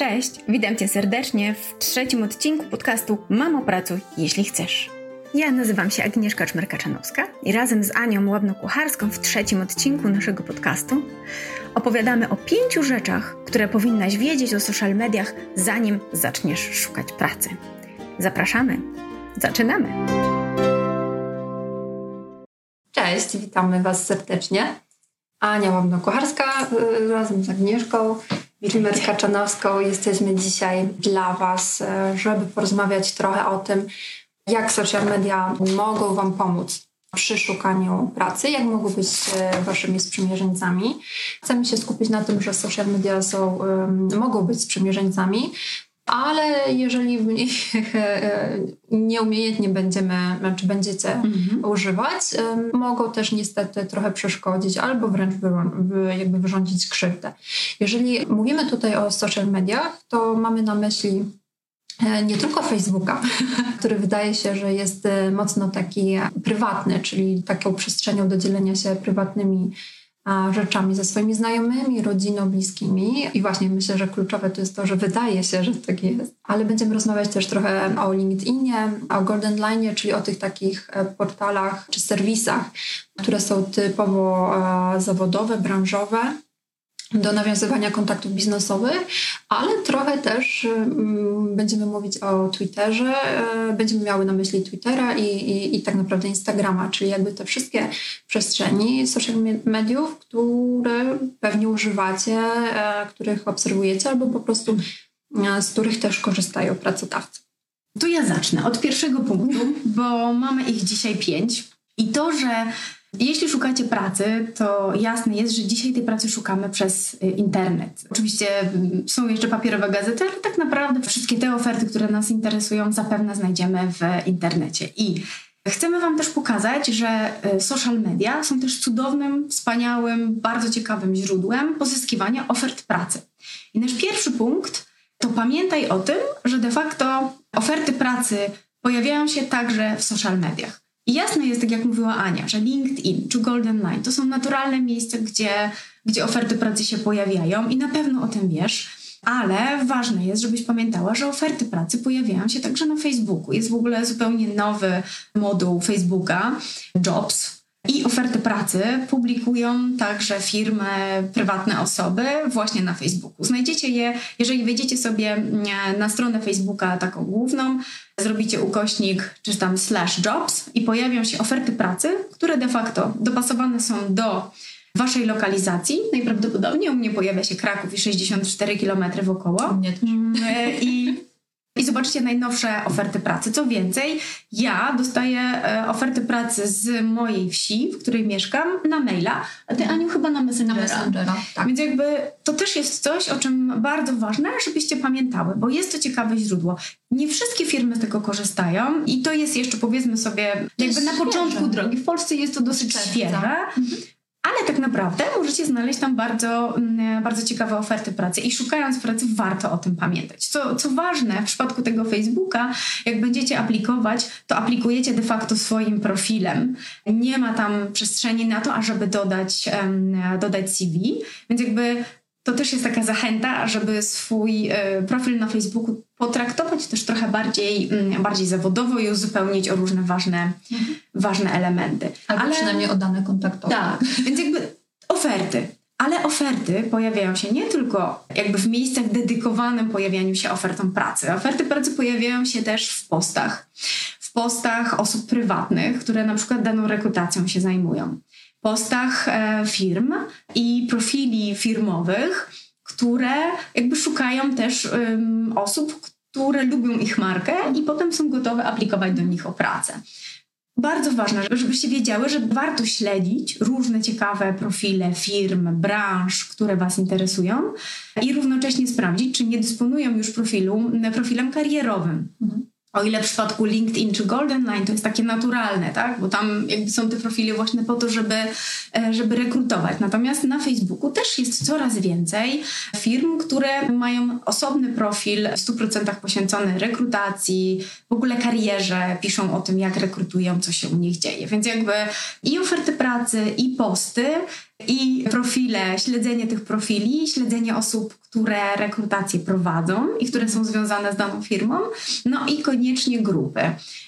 Cześć, witam Cię serdecznie w trzecim odcinku podcastu Mamo Pracuj, jeśli chcesz. Ja nazywam się Agnieszka Czmerka-Czanowska i razem z Anią Łabno-Kucharską w trzecim odcinku naszego podcastu opowiadamy o pięciu rzeczach, które powinnaś wiedzieć o social mediach, zanim zaczniesz szukać pracy. Zapraszamy! Zaczynamy! Cześć, witamy Was serdecznie. Ania Łabno-Kucharska y, razem z Agnieszką Wilmer-Kaczanowską. Jesteśmy dzisiaj dla Was, y, żeby porozmawiać trochę o tym, jak social media mogą Wam pomóc przy szukaniu pracy, jak mogą być y, Waszymi sprzymierzeńcami. Chcemy się skupić na tym, że social media są, mogą być sprzymierzeńcami, ale jeżeli w nich nieumiejętnie będziemy, czy znaczy będziecie mhm. używać, mogą też niestety trochę przeszkodzić albo wręcz jakby wyrządzić krzywdę. Jeżeli mówimy tutaj o social mediach, to mamy na myśli e, nie tylko Facebooka, który wydaje się, że jest e, mocno taki prywatny, czyli taką przestrzenią do dzielenia się prywatnymi rzeczami ze swoimi znajomymi, rodziną, bliskimi. I właśnie myślę, że kluczowe to jest to, że wydaje się, że tak jest. Ale będziemy rozmawiać też trochę o LinkedInie, o Golden Line, czyli o tych takich e, portalach czy serwisach, które są typowo e, zawodowe, branżowe do nawiązywania kontaktów biznesowych, ale trochę też mm, będziemy mówić o Twitterze, y, będziemy miały na myśli Twittera i, i, i, tak naprawdę Instagrama, czyli jakby te wszystkie przestrzeni social mediów, które pewnie używacie, y, których obserwujecie albo po prostu y, z których też korzystają pracodawcy. Tu ja zacznę od pierwszego punktu, bo mamy ich dzisiaj pięć. I to, że jeśli szukacie pracy, to jasne jest, że dzisiaj tej pracy szukamy przez y, internet. Oczywiście mm, są jeszcze papierowe gazety, ale tak naprawdę wszystkie te oferty, które nas interesują, zapewne znajdziemy w internecie. I Chcemy Wam też pokazać, że y, social media są też cudownym, wspaniałym, bardzo ciekawym źródłem pozyskiwania ofert pracy. I nasz pierwszy punkt to pamiętaj o tym, że de facto oferty pracy pojawiają się także w social mediach. I jasne jest, tak jak mówiła Ania, że LinkedIn czy Golden Line to są naturalne miejsca, gdzie, gdzie oferty pracy się pojawiają i na pewno o tym wiesz. Ale ważne jest, żebyś pamiętała, że oferty pracy pojawiają się także na Facebooku. Jest w ogóle zupełnie nowy moduł Facebooka, Jobs, i oferty pracy publikują także firmy, prywatne osoby właśnie na Facebooku. Znajdziecie je, jeżeli wejdziecie sobie mm, na stronę Facebooka taką główną, zrobicie ukośnik czy tam slash jobs i pojawią się oferty pracy, które de facto dopasowane są do waszej lokalizacji. Najprawdopodobniej u mnie pojawia się Kraków i 64 km wokoło. U mnie też. Mm, I i zobaczcie najnowsze oferty pracy. Co więcej, ja dostaję e, oferty pracy z mojej wsi, w której mieszkam, na maila, a ty Aniu chyba na Messengera. Na Messengera, tak. Więc jakby to też jest coś, o czym bardzo ważne, żebyście pamiętały, bo jest to ciekawe źródło. Nie wszystkie firmy z tego korzystają i to jest jeszcze powiedzmy sobie jakby na początku drogi. W Polsce jest to dosyć świeże. Mhm. Ale tak naprawdę możecie znaleźć tam bardzo, mm, bardzo ciekawe oferty pracy i szukając pracy warto o tym pamiętać. Co, co ważne, w przypadku tego Facebooka, jak będziecie aplikować, to aplikujecie de facto swoim profilem. Nie ma tam przestrzeni na to, ażeby dodać, dodać CV, więc jakby to też jest taka zachęta, żeby swój e, profil na Facebooku potraktować też trochę bardziej, mm, bardziej zawodowo i uzupełnić o różne ważne, mhm. ważne elementy. Albo Ale, przynajmniej o dane kontaktowe. Tak, więc jakby oferty. Ale oferty pojawiają się nie tylko jakby w miejscach dedykowanym pojawianiu się ofertom pracy. Oferty pracy pojawiają się też w postach. W postach osób prywatnych, które na przykład daną rekrutacją się zajmują postach e, firm i profili firmowych, które jakby szukają też osób, które lubią ich markę i potem są gotowe aplikować do nich o pracę. Bardzo ważne, żebyście wiedziały, że warto śledzić różne ciekawe profile firm, branż, które Was interesują i równocześnie sprawdzić, czy nie dysponują już profilu, profilem karierowym. Mhm. O ile w przypadku LinkedIn czy Golden Line to jest takie naturalne, tak? Bo tam są te profile właśnie po to, żeby, e, żeby rekrutować. Natomiast na Facebooku też jest coraz więcej firm, które mają osobny profil w 100% poświęcony rekrutacji, w ogóle karierze, piszą o tym, jak rekrutują, co się u nich dzieje. Więc jakby i oferty pracy, i posty i profile, śledzenie tych profili, śledzenie osób, które rekrutację prowadzą i które są związane z daną firmą, no i koniecznie grupy.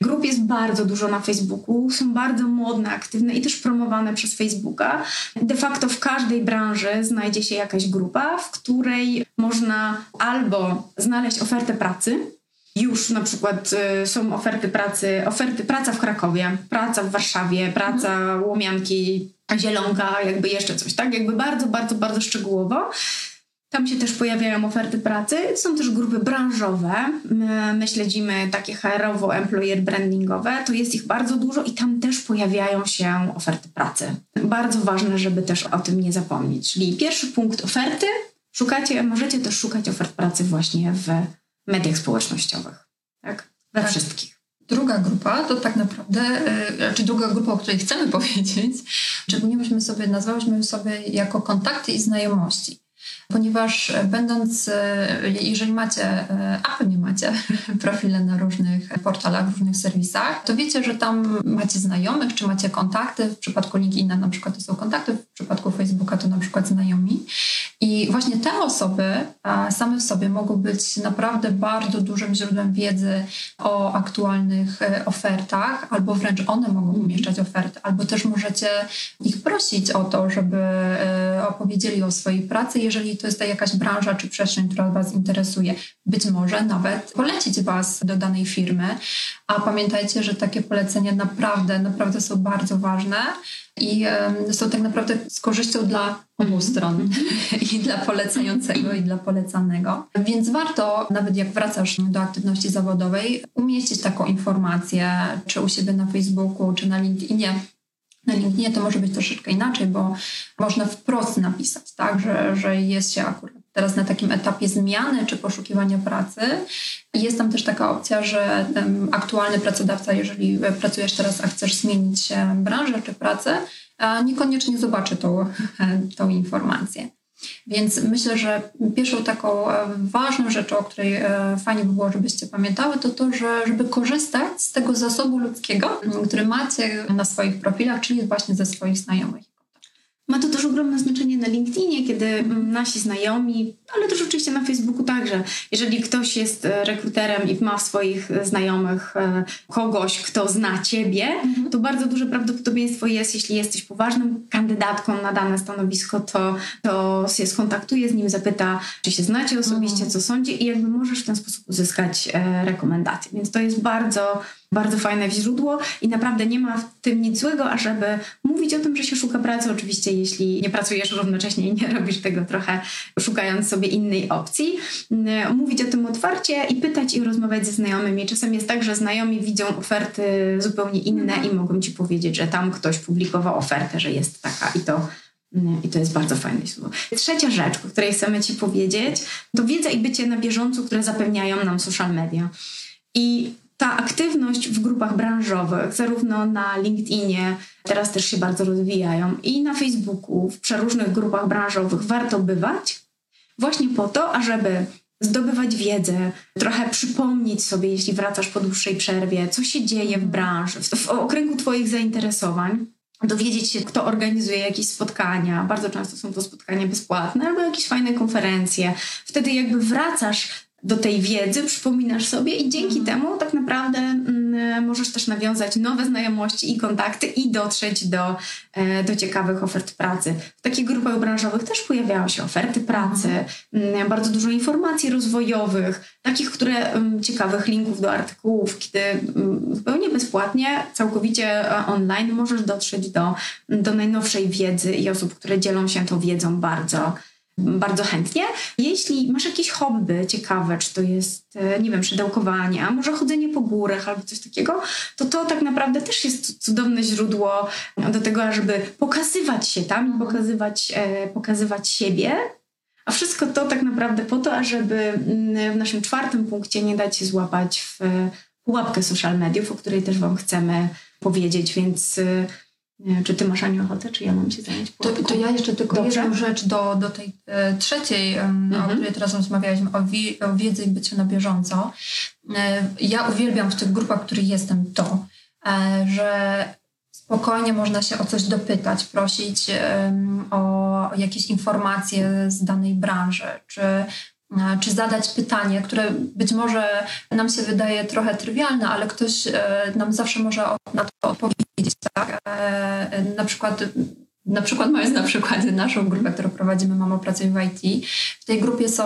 Grup jest bardzo dużo na Facebooku, są bardzo modne, aktywne i też promowane przez Facebooka. De facto w każdej branży znajdzie się jakaś grupa, w której można albo znaleźć ofertę pracy, już na przykład y, są oferty pracy, oferty praca w Krakowie, praca w Warszawie, praca mhm. Łomianki, Zielonka, jakby jeszcze coś, tak? Jakby bardzo, bardzo, bardzo szczegółowo. Tam się też pojawiają oferty pracy. Są też grupy branżowe. My, my śledzimy takie HR-owo-employer brandingowe. To jest ich bardzo dużo i tam też pojawiają się oferty pracy. Bardzo ważne, żeby też o tym nie zapomnieć. Czyli pierwszy punkt oferty. Szukacie, możecie też szukać ofert pracy właśnie w mediach społecznościowych. Tak? We tak. wszystkich. Druga grupa to tak naprawdę, yy, znaczy druga grupa, o której chcemy powiedzieć, szczególnie byśmy sobie nazwałyśmy sobie jako kontakty i znajomości ponieważ e, będąc, e, jeżeli macie, e, a pewnie macie profile na różnych portalach, różnych serwisach, to wiecie, że tam macie znajomych, czy macie kontakty. W przypadku LinkedIna na przykład to są kontakty, w przypadku Facebooka to na przykład znajomi. I właśnie te osoby same w sobie mogą być naprawdę bardzo dużym źródłem wiedzy o aktualnych ofertach, albo wręcz one mogą umieszczać oferty, albo też możecie ich prosić o to, żeby opowiedzieli o swojej pracy, jeżeli to jest ta jakaś branża czy przestrzeń, która Was interesuje. Być może nawet polecić Was do danej firmy, a pamiętajcie, że takie polecenia naprawdę, naprawdę są bardzo ważne i um, są tak naprawdę z korzyścią dla obu mhm. stron i dla polecającego i dla polecanego. Więc warto, nawet jak wracasz do aktywności zawodowej, umieścić taką informację, czy u siebie na Facebooku, czy na LinkedInie, na LinkedInie to może być troszeczkę inaczej, bo można wprost napisać, tak, że, że jest się akurat teraz na takim etapie zmiany czy poszukiwania pracy. Jest tam też taka opcja, że aktualny pracodawca, jeżeli pracujesz teraz, a chcesz zmienić branżę czy pracę, niekoniecznie zobaczy tą, tą informację. Więc myślę, że pierwszą taką ważną rzeczą, o której e, fajnie by było, żebyście pamiętały, to to, że żeby korzystać z tego zasobu ludzkiego, który macie na swoich profilach, czyli właśnie ze swoich znajomych. Ma to też ogromne znaczenie na LinkedInie, kiedy mm, nasi znajomi, ale też oczywiście na Facebooku także, jeżeli ktoś jest e, rekruterem i ma w swoich e, znajomych e, kogoś, kto zna ciebie, mhm. to bardzo duże prawdopodobieństwo jest, jeśli jesteś poważnym kandydatką na dane stanowisko, to, to się skontaktuje z nim, zapyta, czy się znacie osobiście, mhm. co sądzi i jakby możesz w ten sposób uzyskać rekomendacje. Więc to jest bardzo bardzo fajne źródło i naprawdę nie ma w tym nic złego, ażeby mówić o tym, że się szuka pracy. Oczywiście, jeśli nie pracujesz równocześnie i nie robisz tego trochę szukając sobie innej opcji, mm, mówić o tym otwarcie i pytać i rozmawiać ze znajomymi. Czasem jest tak, że znajomi widzą oferty zupełnie inne i mogą ci powiedzieć, że tam ktoś publikował ofertę, że jest taka i to mm, i to jest bardzo fajne źródło. Trzecia rzecz, o której chcemy Ci powiedzieć, to wiedza i bycie na bieżąco, które zapewniają nam social media. I ta aktywność w grupach branżowych, zarówno na LinkedInie, teraz też się bardzo rozwijają, i na Facebooku, w przeróżnych grupach branżowych warto bywać, właśnie po to, ażeby zdobywać wiedzę, trochę przypomnieć sobie, jeśli wracasz po dłuższej przerwie, co się dzieje w branży, w, w okręgu Twoich zainteresowań dowiedzieć się, kto organizuje jakieś spotkania. Bardzo często są to spotkania bezpłatne albo jakieś fajne konferencje. Wtedy jakby wracasz do tej wiedzy, przypominasz sobie i dzięki mhm. temu tak naprawdę mm, możesz też nawiązać nowe znajomości i kontakty i dotrzeć do, e, do ciekawych ofert pracy. W takich grupach branżowych też pojawiają się oferty pracy, mhm. mm, bardzo dużo informacji rozwojowych, takich, które mm, ciekawych linków do artykułów, kiedy zupełnie bezpłatnie, całkowicie e, online możesz dotrzeć do, do najnowszej wiedzy i osób, które dzielą się tą wiedzą bardzo bardzo chętnie. Jeśli masz jakieś hobby ciekawe, czy to jest, e, nie wiem, szydełkowanie, a może chodzenie po górach albo coś takiego, to to tak naprawdę też jest cudowne źródło do tego, żeby pokazywać się tam i pokazywać, e, pokazywać siebie. A wszystko to tak naprawdę po to, ażeby mm, w naszym czwartym punkcie nie dać się złapać w pułapkę social mediów, o której też Wam chcemy powiedzieć, więc e, czy ty masz Aniu ochotę, czy ja mam się zająć to, to, ja jeszcze tylko Dobrze? jedną rzecz do, do tej e, trzeciej, mhm. o której teraz rozmawialiśmy, o, wi, o wiedzy i byciu na bieżąco. E, ja uwielbiam w tych grupach, w których jestem to, e, że spokojnie można się o coś dopytać, prosić o jakieś informacje z danej branży, czy czy zadać pytanie, które być może nam się wydaje trochę trywialne, ale ktoś nam zawsze może na to odpowiedzieć. Tak? Na przykład na przykład mając na przykład naszą grupę, którą prowadzimy Mama pracuje w IT, w tej grupie są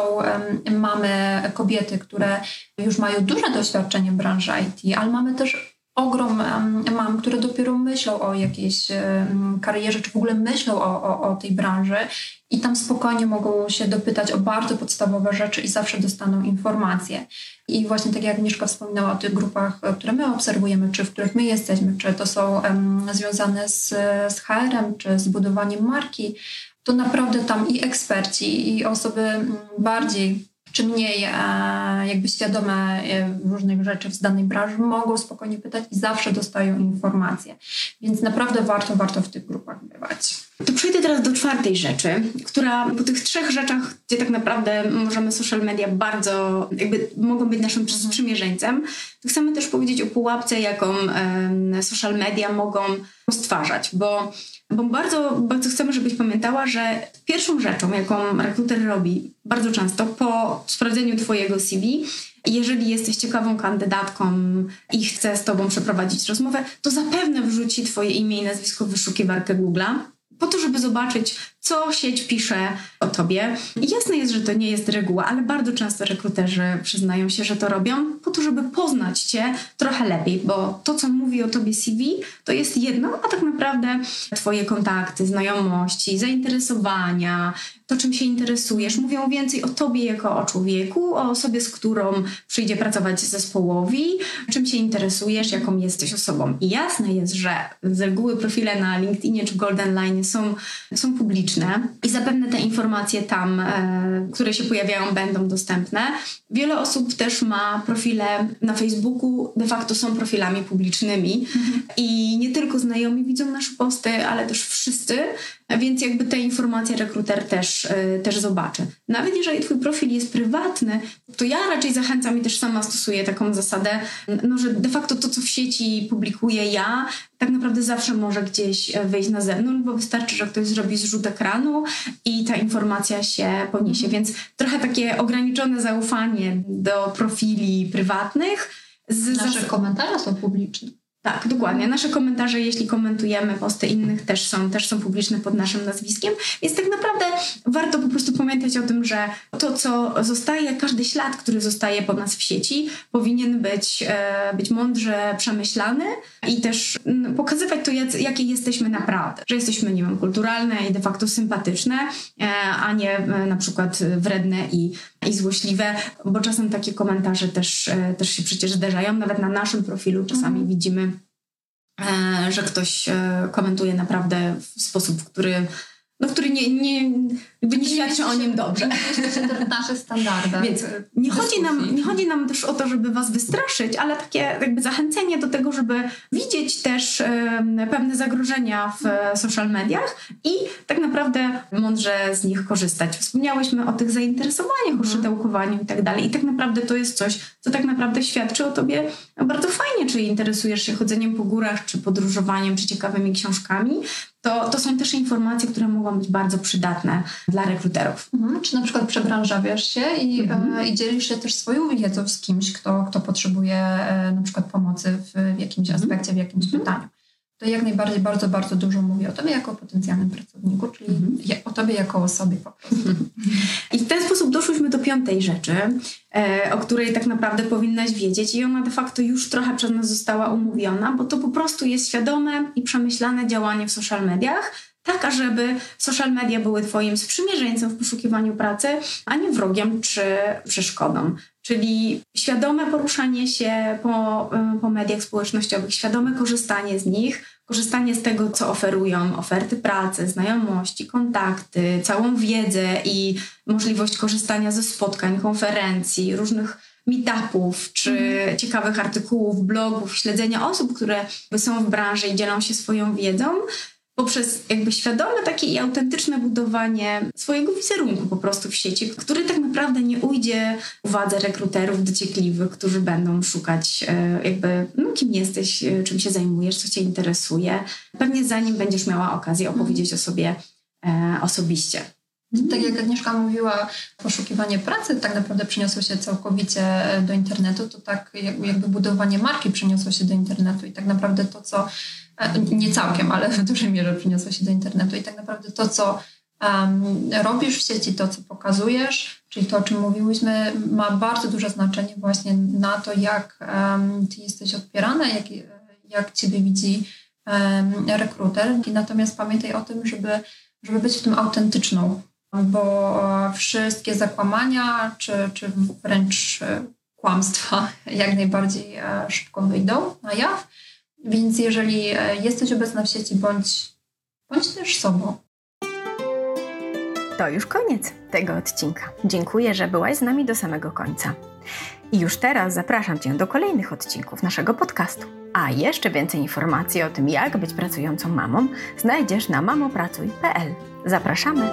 mamy kobiety, które już mają duże doświadczenie w branży IT, ale mamy też ogrom mam, które dopiero myślą o jakiejś karierze, czy w ogóle myślą o, o, o tej branży i tam spokojnie mogą się dopytać o bardzo podstawowe rzeczy i zawsze dostaną informacje. I właśnie tak jak Agnieszka wspominała o tych grupach, które my obserwujemy, czy w których my jesteśmy, czy to są um, związane z, z HR-em, czy z budowaniem marki, to naprawdę tam i eksperci, i osoby bardziej czy mniej e, jakby świadome e, różnych rzeczy w danej branży, mogą spokojnie pytać i zawsze dostają informacje. Więc naprawdę warto, warto w tych grupach bywać. To przejdę teraz do czwartej rzeczy, która po tych trzech rzeczach, gdzie tak naprawdę możemy social media bardzo, jakby mogą być naszym mhm. sprzymierzeńcem, to chcemy też powiedzieć o pułapce, jaką um, social media mogą stwarzać, bo bo bardzo, bardzo chcemy, żebyś pamiętała, że pierwszą rzeczą, jaką rekruter robi bardzo często po sprawdzeniu Twojego CV, jeżeli jesteś ciekawą kandydatką i chce z Tobą przeprowadzić rozmowę, to zapewne wrzuci Twoje imię i nazwisko w wyszukiwarkę Google'a po to, żeby zobaczyć, co sieć pisze o tobie. Jasne jest, że to nie jest reguła, ale bardzo często rekruterzy przyznają się, że to robią po to, żeby poznać cię trochę lepiej, bo to, co mówi o tobie CV, to jest jedno, a tak naprawdę twoje kontakty, znajomości, zainteresowania, to, czym się interesujesz, mówią więcej o tobie jako o człowieku, o osobie, z którą przyjdzie pracować zespołowi, czym się interesujesz, jaką jesteś osobą. I jasne jest, że z reguły profile na LinkedInie czy Golden Line są, są publiczne i zapewne te informacje tam, e, które się pojawiają, będą dostępne. Wiele osób też ma profile na Facebooku, de facto są profilami publicznymi mhm. i nie tylko znajomi widzą nasze posty, ale też wszyscy, więc jakby te informacje rekruter też, yy, też zobaczy. Nawet jeżeli twój profil jest prywatny, to ja raczej zachęcam i też sama stosuję taką zasadę, no, że de facto to, co w sieci publikuję ja, tak naprawdę zawsze może gdzieś e, wyjść na zewnątrz, bo wystarczy, że ktoś zrobi zrzut ekranu i ta informacja się poniesie. Więc trochę takie ograniczone zaufanie do profili prywatnych. Z Nasze komentarze są publiczne. Tak, dokładnie. Nasze komentarze, jeśli komentujemy posty innych, też są, też są publiczne pod naszym nazwiskiem, więc tak naprawdę warto po prostu pamiętać o tym, że to, co zostaje, każdy ślad, który zostaje po nas w sieci, powinien być, e, być mądrze przemyślany i też pokazywać to, jakie jesteśmy naprawdę, że jesteśmy, nie wiem, kulturalne i de facto sympatyczne, e, a nie e, na przykład wredne i, i złośliwe, bo czasem takie komentarze też, też się przecież zdarzają, nawet na naszym profilu czasami mhm. widzimy E, że ktoś e, komentuje naprawdę w sposób, który no, który nie, nie, jakby nie świadczy o nim dobrze. Nie nasze standardy. Więc nie chodzi, nam, nie chodzi nam też o to, żeby was wystraszyć, ale takie jakby zachęcenie do tego, żeby widzieć też um, pewne zagrożenia w social mediach i tak naprawdę mądrze z nich korzystać. Wspomniałyśmy o tych zainteresowaniach, mhm. o szydełkowaniu i tak dalej. I tak naprawdę to jest coś, co tak naprawdę świadczy o tobie bardzo fajnie, czy interesujesz się chodzeniem po górach, czy podróżowaniem, czy ciekawymi książkami to, to są też informacje, które mogą być bardzo przydatne dla rekruterów. Mhm. Czy na przykład przebranżawiasz się i, mhm. e, i dzielisz się też swoją wiedzą z kimś, kto, kto potrzebuje e, na przykład pomocy w, w jakimś mhm. aspekcie, w jakimś mhm. pytaniu. To jak najbardziej bardzo, bardzo dużo mówi o tobie jako potencjalnym pracowniku, czyli mhm. o tobie jako osobie po prostu. I w ten sposób doszłyśmy do piątej rzeczy, e, o której tak naprawdę powinnaś wiedzieć i ona de facto już trochę przez nas została umówiona, bo to po prostu jest świadome i przemyślane działanie w social mediach, tak ażeby social media były Twoim sprzymierzeńcem w poszukiwaniu pracy, a nie wrogiem czy przeszkodą. Czyli świadome poruszanie się po, y, po mediach społecznościowych, świadome korzystanie z nich, korzystanie z tego, co oferują oferty pracy, znajomości, kontakty, całą wiedzę i możliwość korzystania ze spotkań, konferencji, różnych meetupów czy mm. ciekawych artykułów, blogów, śledzenia osób, które są w branży i dzielą się swoją wiedzą poprzez jakby świadome takie i autentyczne budowanie swojego wizerunku po prostu w sieci, który tak naprawdę nie ujdzie uwadze rekruterów dociekliwych, którzy będą szukać e, jakby no, kim jesteś, e, czym się zajmujesz, co cię interesuje. Pewnie zanim będziesz miała okazję opowiedzieć o sobie e, osobiście. Tak jak Agnieszka mówiła, poszukiwanie pracy tak naprawdę przeniosło się całkowicie do internetu, to tak jakby budowanie marki przeniosło się do internetu i tak naprawdę to, co E, nie całkiem, ale w dużej mierze przyniosło się do internetu i tak naprawdę to, co um, robisz w sieci, to, co pokazujesz, czyli to, o czym mówiłyśmy, ma bardzo duże znaczenie właśnie na to, jak um, ty jesteś odbierana, jak, jak ciebie widzi um, rekruter. Natomiast pamiętaj o tym, żeby, żeby być w tym autentyczną, bo wszystkie zakłamania, czy, czy wręcz kłamstwa jak najbardziej e, szybko wyjdą na jaw. Więc jeżeli e, jesteś obecna w sieci, bądź, bądź też sobą. To już koniec tego odcinka. Dziękuję, że byłaś z nami do samego końca. I już teraz zapraszam Cię do kolejnych odcinków naszego podcastu. A jeszcze więcej informacji o tym, jak być pracującą mamą, znajdziesz na mamopracuj.pl. Zapraszamy!